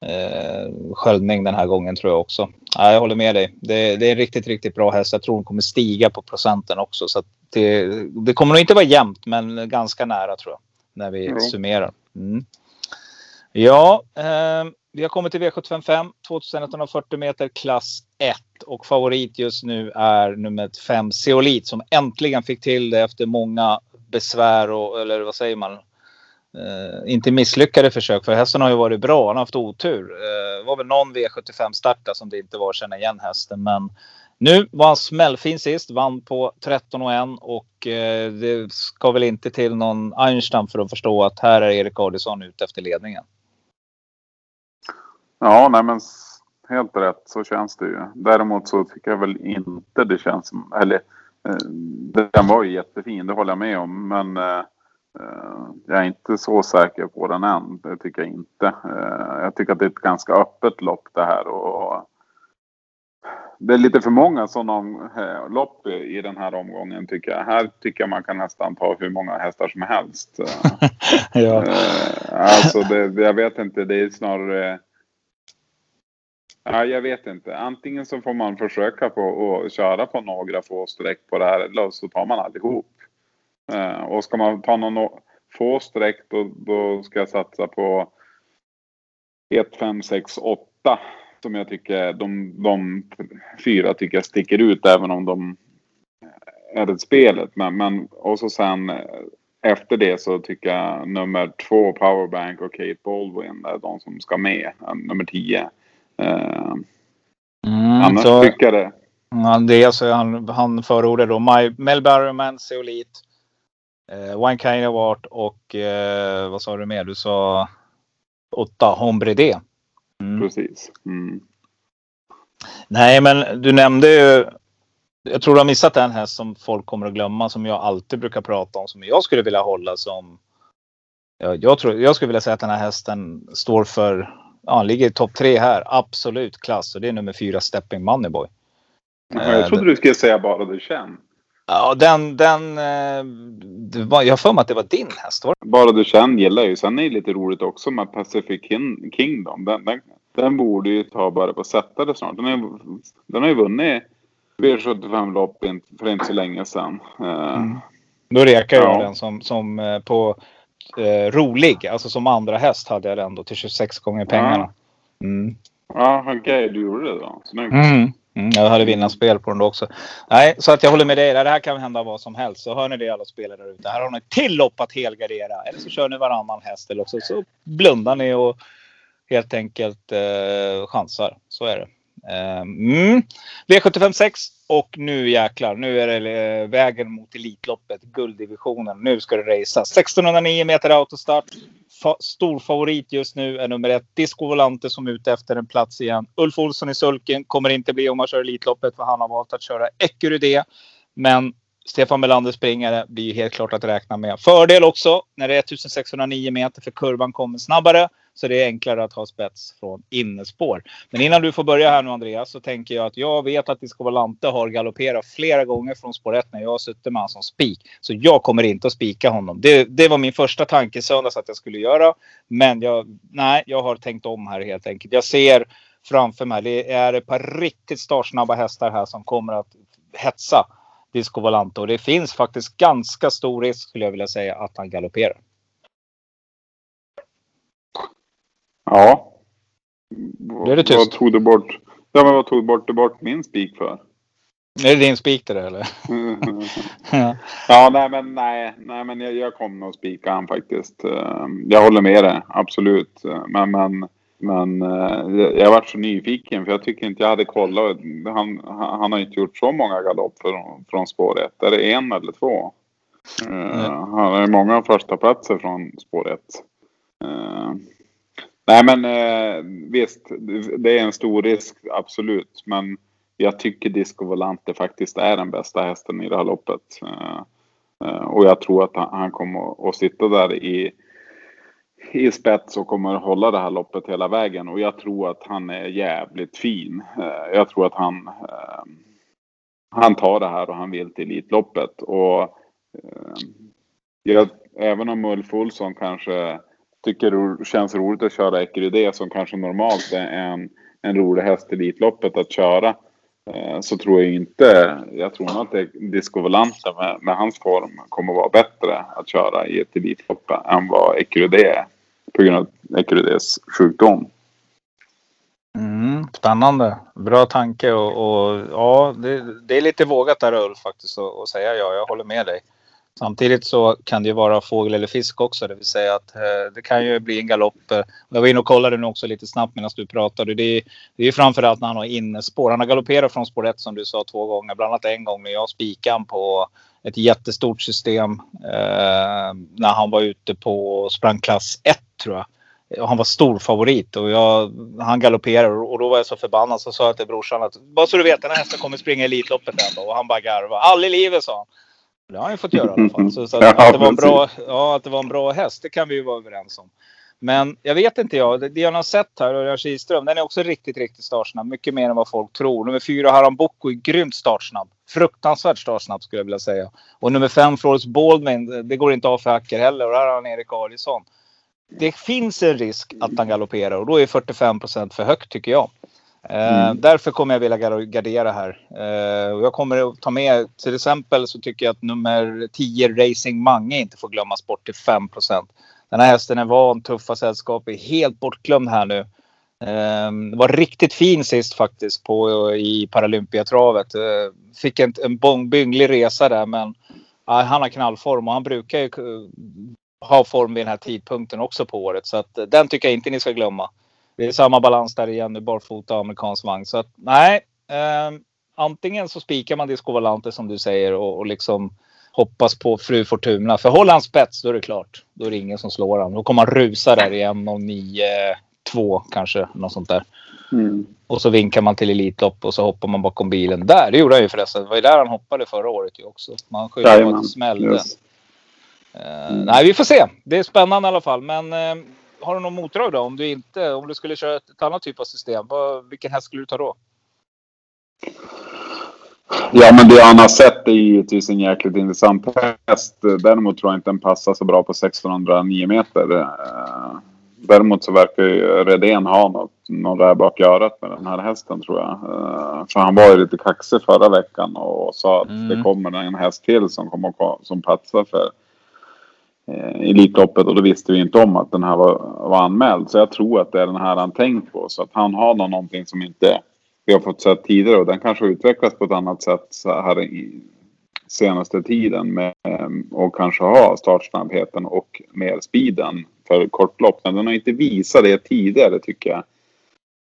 eh, sköljning den här gången tror jag också. Ja, jag håller med dig. Det, det är en riktigt, riktigt bra häst. Jag tror hon kommer stiga på procenten också. Så det, det kommer nog inte vara jämnt, men ganska nära tror jag. När vi Jo. summerar. Mm. Ja, eh, vi har kommit till V755, 2140 meter klass 1 och favorit just nu är nummer 5 Zeolit som äntligen fick till det efter många besvär och eller vad säger man? Eh, inte misslyckade försök för hästen har ju varit bra. Han har haft otur. Eh, det var väl någon V75 start som det inte var att känna igen hästen, men nu var han smällfin sist, vann på 13 och 1 och eh, det ska väl inte till någon Einstein för att förstå att här är Erik Adielsson ute efter ledningen. Ja, nej men helt rätt så känns det ju. Däremot så tycker jag väl inte det känns som, eller eh, den var ju jättefin, det håller jag med om. Men eh, eh, jag är inte så säker på den än, det tycker jag inte. Eh, jag tycker att det är ett ganska öppet lopp det här och det är lite för många sådana eh, lopp i- den här omgången tycker jag. Här tycker jag man kan nästan ta hur många hästar som helst. Eh, ja. Alltså det- jag vet inte, det är snarare... Ja, jag vet inte. Antingen så får man försöka på att köra på några få streck på det här eller så tar man allihop. Eh, och ska man ta någon få streck då, då ska jag satsa på 1, 5, 6, 8. Som jag tycker, de, de fyra tycker jag sticker ut även om de är ett spelet. Men, men och så sen eh, efter det så tycker jag nummer två Powerbank och Kate Baldwin är de som ska med. Eh, nummer tio. Eh, Mm, annars så, tycker jag det. ja, det är så han, han förordar då My, Mel Barrowman, eh, One Kind of Art och eh, vad sa du mer? Du sa åtta Hombre D. Mm. Precis. Mm. Nej, men du nämnde ju. Jag tror du har missat en häst som folk kommer att glömma som jag alltid brukar prata om som jag skulle vilja hålla som. Ja, jag, tror, jag skulle vilja säga att den här hästen står för. Ja, han ligger i topp tre här. Absolut klass och det är nummer fyra Stepping Moneyboy. Jag trodde du skulle säga bara du känner. Ja, den, den, eh, var, jag har för mig att det var din häst. Var det? Bara du känner gillar ju. Sen är det lite roligt också med Pacific Kin- Kingdom. Den, den, den borde ju ta bara på att sätta det snart. Den, är, den har ju vunnit V75-lopp in- för inte så länge sedan. Eh, Då rekar jag Ja. den som, som eh, på eh, rolig, alltså som andra häst hade jag den då till 26 gånger pengarna. Mm. Ja, okej, du gjorde det då. Snyggt. Mm. Mm, jag hade vinnarspel på den då också. Nej, så att jag håller med dig. Det här kan hända vad som helst. Så hör ni det alla spelare där ute. Här har ni till lopp att helgardera. Eller så kör ni varannan häst. Eller också så blundar ni och helt enkelt eh, chansar. Så är det. Ehm, mm. V75 6 och nu jäklar. Nu är det eh, vägen mot Elitloppet, gulddivisionen. Nu ska det racas. 1609 meter autostart. Fa- stor favorit just nu är nummer ett Disco Volante som är ute efter en plats igen. Ulf Olsson i sulken kommer inte bli om man kör Elitloppet för han har valt att köra Ecurydé. Men Stefan Melander springare blir ju helt klart att räkna med. Fördel också när det är 1609 meter för kurvan kommer snabbare. Så det är enklare att ha spets från innespår. Men innan du får börja här nu Andreas så tänker jag att jag vet att Discovalante har galopperat flera gånger från spår 1 när jag har suttit med honom som spik. Så jag kommer inte att spika honom. Det, det var min första tanke i söndags att jag skulle göra. Men jag, nej, jag har tänkt om här helt enkelt. Jag ser framför mig, det är ett par riktigt startsnabba hästar här som kommer att hetsa Disco Volante. Och det finns faktiskt ganska stor risk skulle jag vilja säga att han galopperar. Ja. Blev det tyst? Vad tog du bort? Ja, men vad tog du bort, bort min spik för? Är det din spik det där, eller? Ja. Ja, nej men nej, nej men jag, jag kommer nog spika han faktiskt. Eh, Jag håller med dig, absolut. Men, men, men eh, jag varit så nyfiken för jag tycker inte jag hade kollat. Han, han har inte gjort så många galopp från, från spår 1. Är det en eller två? Eh, Han har många första platser från spår 1. Nej men eh, visst, det- är en stor risk, absolut. Men jag tycker Disco Volante faktiskt är den bästa hästen i det här loppet. Eh, eh och jag tror att han, han kommer att- sitta där i, i spets och kommer att hålla det här loppet hela vägen. Och jag tror att han är jävligt fin. Eh, jag tror att han, eh, han tar det här och han vill till Elitloppet. Och eh, jag, även om Ulf Olsson kanske tycker det känns roligt att köra Ecurydé som kanske normalt är en, en rolig häst i Elitloppet att köra. Eh, så tror jag inte, jag tror nog att Disco Volante med, med hans form kommer vara bättre att köra i ett Elitlopp än vad Ecurydé är. På grund av Ecurydés sjukdom. Mm, spännande. Bra tanke och, och ja, det, det är lite vågat där Ulf faktiskt att säga ja. Jag håller med dig. Samtidigt så kan det ju vara fågel eller fisk också. Det vill säga att eh, det kan ju bli en galopp. Eh, jag var inne och kollade nu också lite snabbt medan du pratade. Det är, det är ju framförallt när han har innespår. Han har galopperat från spår 1 som du sa två gånger. Bland annat en gång när jag spikade på ett jättestort system. Eh, när han var ute på sprang klass 1 tror jag. Och han var stor favorit och jag, han galopperade och då var jag så förbannad så sa jag till brorsan att bara så du vet den här hästen kommer springa Elitloppet ändå. Och han bara garvade. Aldrig i livet sa han. Det har han ju fått göra i alla fall. Så, så att, Ja, att, det var en bra, ja, att det var en bra häst, det kan vi ju vara överens om. Men jag vet inte jag. Det, det jag har sett här, Örjan Kihlström, den är också riktigt, riktigt startsnabb. Mycket mer än vad folk tror. Nummer fyra, Haram Boko, är grymt startsnabb. Fruktansvärt startsnabb skulle jag vilja säga. Och nummer fem, Florence Baldwin, det går inte av för hacker heller. Och här har han Erik Adielsson. Det finns en risk att han galopperar och då är 45 procent för högt tycker jag. Eh, Därför kommer jag vilja gar- gardera här. Eh, och jag kommer att ta med till exempel så tycker jag att nummer 10 Racing Mange inte får glömmas bort till 5 procent. Den här hästen är van, tuffa sällskap, är helt bortglömd här nu. Eh, var riktigt fin sist faktiskt på, i Paralympiatravet. Eh, fick en, en bong- bynglig resa där men ja, han har knallform och han brukar ju ha form vid den här tidpunkten också på året. Så att, den tycker jag inte ni ska glömma. Det är samma balans där igen nu, barfota och amerikansk vagn. Så att nej, eh, antingen så spikar man Disco Volante som du säger och, och liksom hoppas på Fru Fortuna. För håller han spets då är det klart. Då är det ingen som slår han. Då kommer han rusa där i 1.09,2 kanske. Något sånt där. Mm. Och så vinkar man till Elitlopp och så hoppar man bakom bilen. Där, det gjorde han ju förresten. Det var ju där han hoppade förra året ju också. Man skyller på att det smällde. Yes. Eh, nej, vi får se. Det är spännande i alla fall. Men eh, har du någon motdrag då? Om du inte, om du skulle köra ett, annat typ av system. Vad, vilken häst skulle du ta då? Ja, men det han har sett är givetvis en jäkligt intressant häst. Däremot tror jag inte den passar så bra på 1609 meter. Eh, Däremot så verkar ju Redén ha något, någon där bak örat med den här hästen tror jag. Eh, För han var ju lite kaxig förra veckan och sa att Mm. det kommer en häst till som kommer som platsar för eh, Elitloppet och då visste vi inte om att den här var, var anmäld. Så jag tror att det är den här han tänkt på. Så att han har nog någonting som inte vi har fått sett tidigare och den kanske har utvecklats på ett annat sätt så här i senaste tiden med, och kanske ha startsnabbheten och mer speeden för kortlopp. Men den har inte visat det tidigare tycker jag.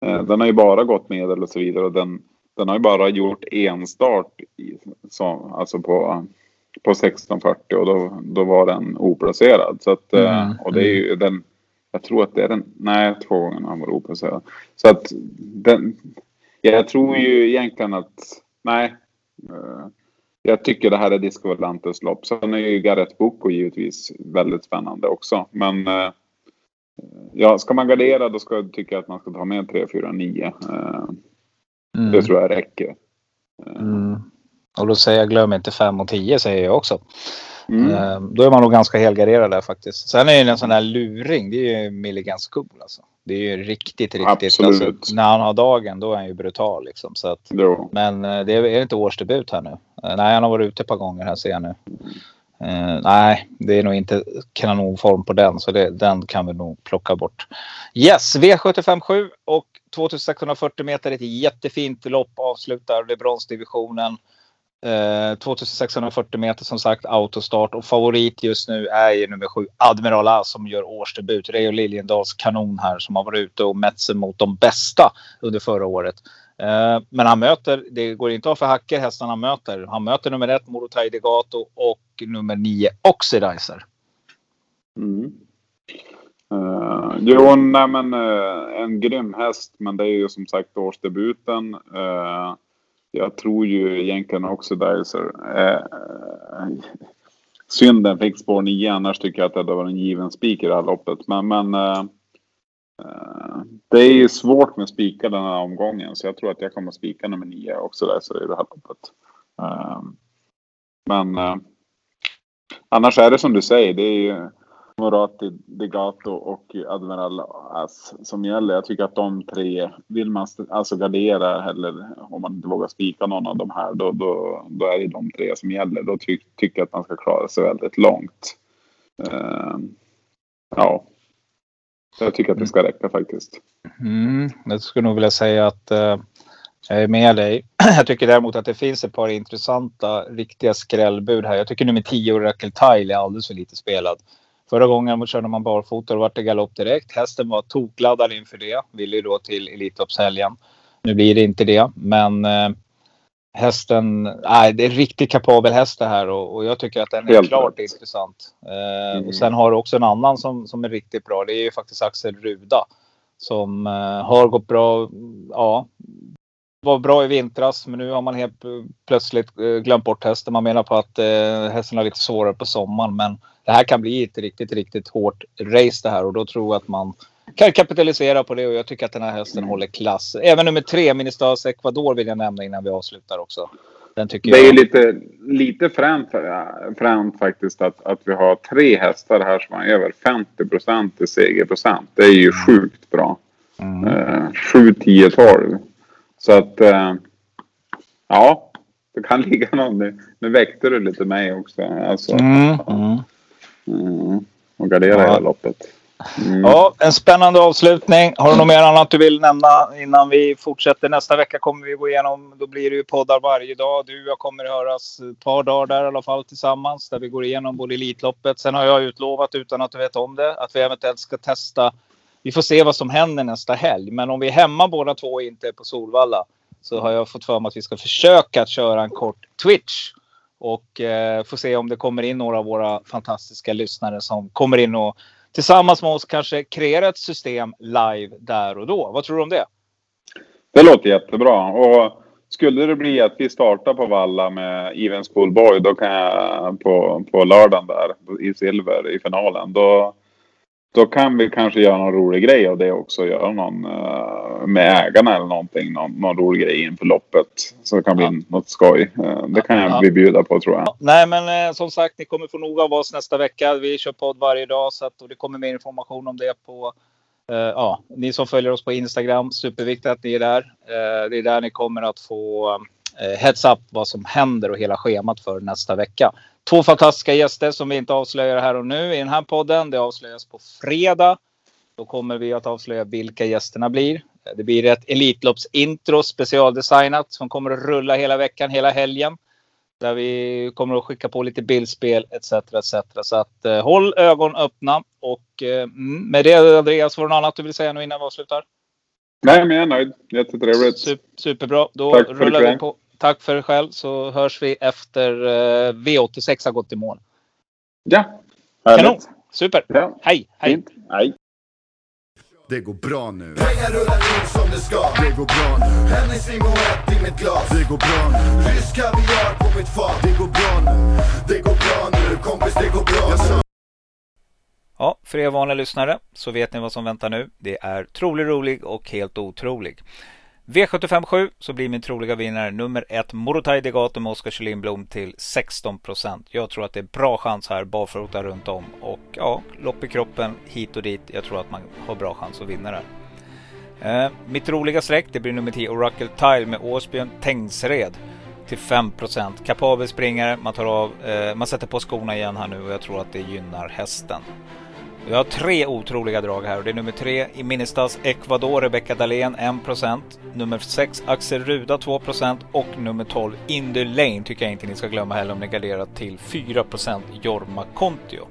Eh, den har ju bara gått medel och så vidare och den, den har ju bara gjort en start i, så, alltså på, på 1640 och då, då var den oplacerad. Så att, eh, Mm, och det är ju den, jag tror att det är den, nej två gånger har han varit oplacerad. Så att den, jag tror ju egentligen att, nej. eh, Jag tycker det här är Disco Volantes lopp. Sen är ju Gareth Boko givetvis väldigt spännande också. Men eh, ja, ska man gardera då ska jag tycka att man ska ta med 3, 4, 9. Eh, Mm. Det tror jag räcker. Mm. Och då säger jag glöm inte 5 och 10 säger jag också. Mm. Eh, Då är man nog ganska helgarderad där faktiskt. Sen är det en sån här luring. Det är ju Milligan School alltså. Det är ju riktigt, riktigt. Absolut. Alltså, när han har dagen då är han ju brutal liksom. Så att, Jo. men eh, det är, inte årsdebut här nu? Eh, Nej, han har varit ute ett par gånger här ser jag nu. Eh, nej, det är nog inte kanonform på den. Så det, den kan vi nog plocka bort. Yes, V757 och 2640 meter. Ett jättefint lopp avslutar. Det bronsdivisionen. Eh, 2640 meter som sagt autostart och favorit just nu är ju nummer sju Admiral A som gör årsdebut. Reo Liljendals kanon här som har varit ute och mätt sig mot de bästa under förra året. Eh, men han möter, det går inte av för hacker hästarna han möter. Han möter nummer ett Morotai Degato och nummer nio Oxidizer. Mm. Uh, jo, nej men uh, en grym häst, men det är ju som sagt årsdebuten. Uh, jag tror ju egentligen också Dicer. Uh, eh, synden fick spår 9, annars tycker jag att det hade varit en given spik i det här loppet. Men, men eh, eh, det är ju svårt med spikar den här omgången, så jag tror att jag kommer spika nummer 9 också Dicer i det här loppet. Eh, men eh, annars är det som du säger, det är ju Morati, Degato och Admiral As som gäller. Jag tycker att de tre, vill man alltså gardera eller om man inte vågar spika någon av de här, då, då, då är det de tre som gäller. Då ty tycker jag att man ska klara sig väldigt långt. Uh, ja, jag tycker att det ska räcka faktiskt. Mm, jag skulle nog vilja säga att uh, jag är med dig. Jag tycker däremot att det finns ett par intressanta, riktiga skrällbud här. Jag tycker nummer 10, Rackle Tile, är alldeles för lite spelad. Förra gången körde man barfota och vart det galopp direkt. Hästen var tokladdad inför det. Ville ju då till Elitloppshelgen. Nu blir det inte det, men eh, hästen, nej, det är en riktigt kapabel häst det här och, och jag tycker att den är Helt klart rätt. intressant. Eh, Mm. Och sen har du också en annan som, som är riktigt bra. Det är ju faktiskt Axel Ruda som eh, har gått bra. Ja, var bra i vintras, men nu har man helt eh, plötsligt eh, glömt bort hästen. Man menar på att eh, hästen har lite svårare på sommaren, men det här kan bli ett riktigt, riktigt hårt race det här och då tror jag att man kan kapitalisera på det och jag tycker att den här hästen håller klass. Även nummer tre, Ministas Ecuador vill jag nämna innan vi avslutar också. Den tycker Det är ju jag. lite, lite fränt, fränt faktiskt att, att vi har tre hästar här som har över 50 procent i segerprocent. Det är ju sjukt bra. Mm. Eh, 7, 10, 12. Så att eh, ja, det kan ligga någon. Nu, nu väckte du lite mig också. Alltså, Mm, mm. Mm, och gardera Ja. hela loppet. Mm. Ja, en spännande avslutning. Har du något mer annat du vill nämna innan vi fortsätter? Nästa vecka kommer vi gå igenom, då blir det ju poddar varje dag. Du och jag kommer att höras ett par dagar där i alla fall tillsammans. Där vi går igenom både Elitloppet. Sen har jag utlovat, utan att du vet om det, att vi eventuellt ska testa. Vi får se vad som händer nästa helg. Men om vi är hemma båda två och inte är på Solvalla. Så har jag fått för mig att vi ska försöka att köra en kort Twitch. Och eh, får se om det kommer in några av våra fantastiska lyssnare som kommer in och tillsammans med oss kanske kreera ett system live där och då. Vad tror du om det? Det låter jättebra. Och skulle det bli att vi startar på Valla med Even Schoolboy, då kan jag på, på lördagen där i silver i finalen. Då, då kan vi kanske göra någon rolig grej av det också. Göra någon uh, med ägarna eller någonting. Någon, någon rolig grej inför loppet. Så det kan bli ja. något skoj. Uh, det kan jag ja. bjuda på tror jag. Nej men uh, som sagt ni kommer få nog av oss nästa vecka. Vi kör podd varje dag så att, och det kommer mer information om det på ja, ni som följer oss på Instagram. Superviktigt att ni är där. det är där ni kommer att få heads up vad som händer och hela schemat för nästa vecka. Två fantastiska gäster som vi inte avslöjar här och nu i den här podden. Det avslöjas på fredag. Då kommer vi att avslöja vilka gästerna blir. Det blir ett Elitloppsintro specialdesignat som kommer att rulla hela veckan, hela helgen. Där vi kommer att skicka på lite bildspel etc. etc. Så att eh, håll ögon öppna. Och eh, med det Andreas, var det något annat du vill säga nu innan vi avslutar? Nej, men jag är nöjd. Jättetrevligt. Super, superbra. Då Tack rullar vi på. Tack för dig själv så hörs vi efter eh, V86 har gått i mål. Ja, härligt. Kanon. Super. Ja. Hej, hej. Fint. Hej. Det går bra nu. Pengar rullar in som det ska. Det går bra nu. Hennes och i mitt glas. Det går bra nu. Rysk kaviar på mitt fat. Det går bra nu. Det går bra nu. Kompis, det går bra nu. Ja, för er vanliga lyssnare så vet ni vad som väntar nu. Det är trolig rolig och helt otrolig. V757 så blir min troliga vinnare nummer 1 Morotaj Degato med Oskar Kylinblom till 16% Jag tror att det är bra chans här barfota runt om och ja, lopp i kroppen hit och dit. Jag tror att man har bra chans att vinna det här. Eh, mitt roliga streck det blir nummer 10 Oracle Tile med Åsbjörn Tengsred till 5 Kapabel springare, man, tar av, eh, man sätter på skorna igen här nu och jag tror att det gynnar hästen. Vi har tre otroliga drag här och det är nummer tre i Ministas Ecuador, Rebecca Dahlén 1%. Nummer 6 Axel Ruda 2% och nummer 12 Indy Lane tycker jag inte ni ska glömma heller om ni garderar till 4% Jorma Kontio.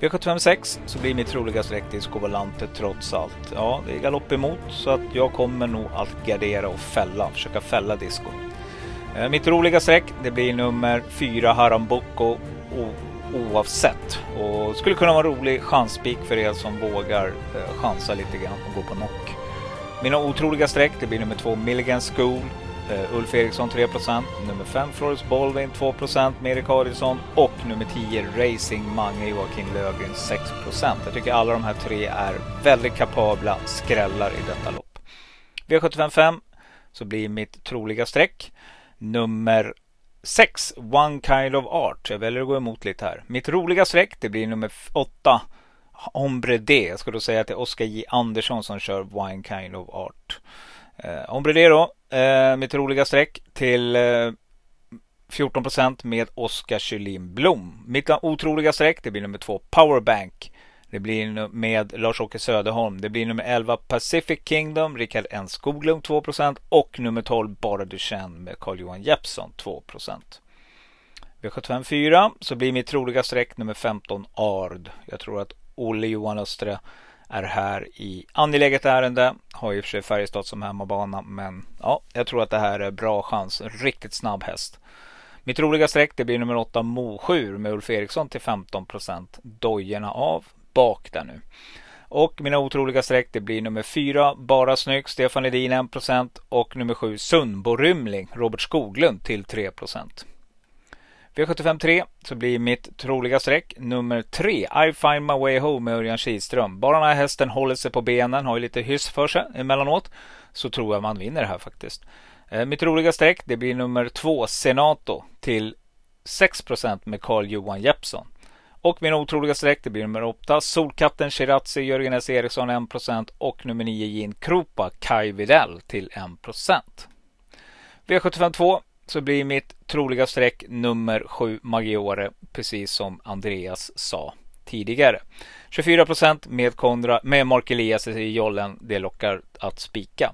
V756 så blir mitt troliga streck Disco Volante trots allt. Ja, det är galopp emot så att jag kommer nog att gardera och fälla, försöka fälla Disco. Eh, mitt roliga streck det blir nummer 4 Harambuco oavsett. Och skulle kunna vara en rolig chansspik för er som vågar eh, chansa lite grann och gå på knock. Mina otroliga streck det blir nummer 2 Milligan School, eh, Ulf Eriksson 3% nummer 5 Flores Baldwin 2% Merik Adielsson och nummer 10 Racing Mange Joakim Löfgren 6% Jag tycker alla de här tre är väldigt kapabla skrällar i detta lopp. V755 så blir mitt troliga streck nummer 6. One Kind of Art. Jag väljer att gå emot lite här. Mitt roliga streck det blir nummer 8. Ombre D. Jag ska då säga att det är Oskar J Andersson som kör One Kind of Art. Eh, Ombre D då. Eh, mitt roliga streck till eh, 14 med Oskar Kylin Blom. Mitt otroliga streck det blir nummer 2 Powerbank. Det blir med Lars-Åke Söderholm. Det blir nummer 11 Pacific Kingdom, Rickard N Skoglund 2% och nummer 12 Bara du känner med Carl-Johan Jeppsson 2 V75 4 så blir mitt troliga streck nummer 15 Ard. Jag tror att Olle Johan Östre är här i angeläget ärende. Har i och för sig Färjestad som hemmabana men ja, jag tror att det här är bra chans. En riktigt snabb häst. Mitt roliga streck det blir nummer 8 Mosjur med Ulf Eriksson till 15 procent. Dojorna av bak där nu. Och mina otroliga streck det blir nummer 4 Bara Snygg Stefan Ledin 1% och nummer 7 Sundborymling Robert Skoglund till 3%. V75 3 så blir mitt troliga streck nummer 3 I find my way home med Örjan Kihlström. Bara den här hästen håller sig på benen, har ju lite hyss för sig emellanåt så tror jag man vinner det här faktiskt. Eh, mitt roliga streck det blir nummer 2 Senato till 6% med Carl Johan Jeppsson. Och min otroliga streck det blir nummer 8 Solkatten Shirazzi Jörgen S Eriksson 1% och nummer 9 Gin Krupa Kai Videll till 1%. V752 så blir mitt troliga streck nummer 7 Maggiore precis som Andreas sa tidigare. 24 med, Kondra, med Mark Elias i jollen. Det lockar att spika.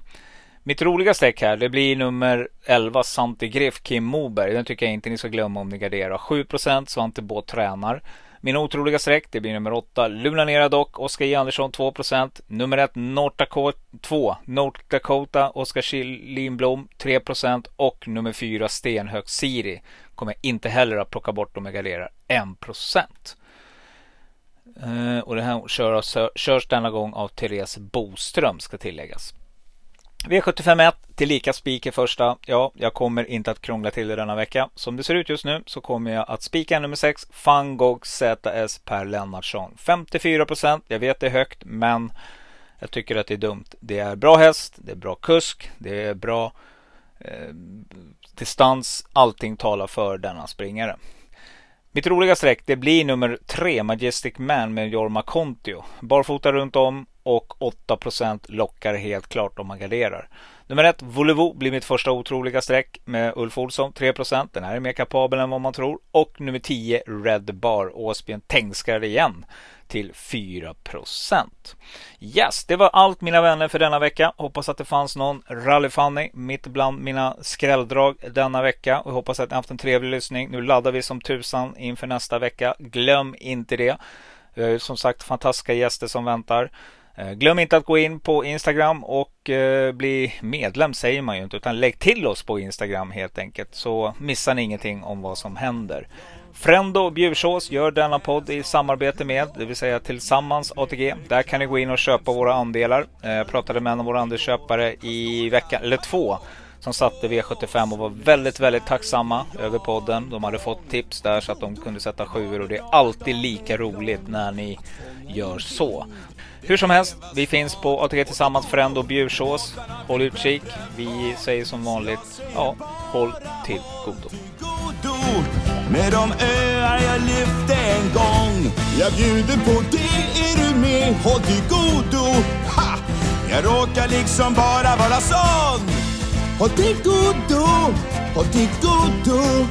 Mitt roliga streck här det blir nummer 11 Santi Griff Kim Moberg. Den tycker jag inte ni ska glömma om ni garderar. 7% Svante Båt tränar. Min otroliga streck det blir nummer 8 Luna Nera Dock Oskar J. Andersson 2% Nummer 1 North Dakota 2 North Dakota Oskar Lindblom 3% och nummer 4 Stenhög Siri. Kommer jag inte heller att plocka bort om jag garderar 1 Uh, eh, och det här körs, körs denna gång av Therese Boström ska tilläggas. V751 till lika spik i första. Ja, jag kommer inte att krångla till det denna vecka. Som det ser ut just nu så kommer jag att spika nummer 6, Fangog ZS Per Lennartsson. 54 procent. Jag vet det är högt, men jag tycker att det är dumt. Det är bra häst, det är bra kusk, det är bra eh, distans. Allting talar för denna springare. Mitt roliga streck det blir nummer 3 Majestic Man med Jorma Kontio. Barfota runt om och 8% lockar helt klart om man garderar. Nummer 1 Volevo blir mitt första otroliga streck med Ulf Olsson 3%. Den här är mer kapabel än vad man tror. Och nummer 10 Red Bar Åsbjörn Tengskar igen till 4% Yes, det var allt mina vänner för denna vecka. Hoppas att det fanns någon rallyfanny mitt bland mina skrälldrag denna vecka och hoppas att ni haft en trevlig lyssning. Nu laddar vi som tusan inför nästa vecka. Glöm inte det. Vi har ju som sagt fantastiska gäster som väntar. Eh, glöm inte att gå in på Instagram och eh, bli medlem säger man ju inte utan lägg till oss på Instagram helt enkelt så missar ni ingenting om vad som händer. Frendo Bjursås gör denna podd i samarbete med, det vill säga tillsammans ATG. Där kan ni gå in och köpa våra andelar. Eh, jag pratade med en av våra andelsköpare i veckan, eller två, som satte V75 och var väldigt, väldigt tacksamma över podden. De hade fått tips där så att de kunde sätta sjuor och det är alltid lika roligt när ni gör så. Hur som helst, vi finns på ATG Tillsammans Frendo Bjursås. Håll utkik. Vi säger som vanligt, ja, håll till godo med de öar jag lyfte en gång. Jag bjuder på det, är du med? Håll till godo. Ha! Jag råkar liksom bara vara sån. Håll till godo, håll till godo.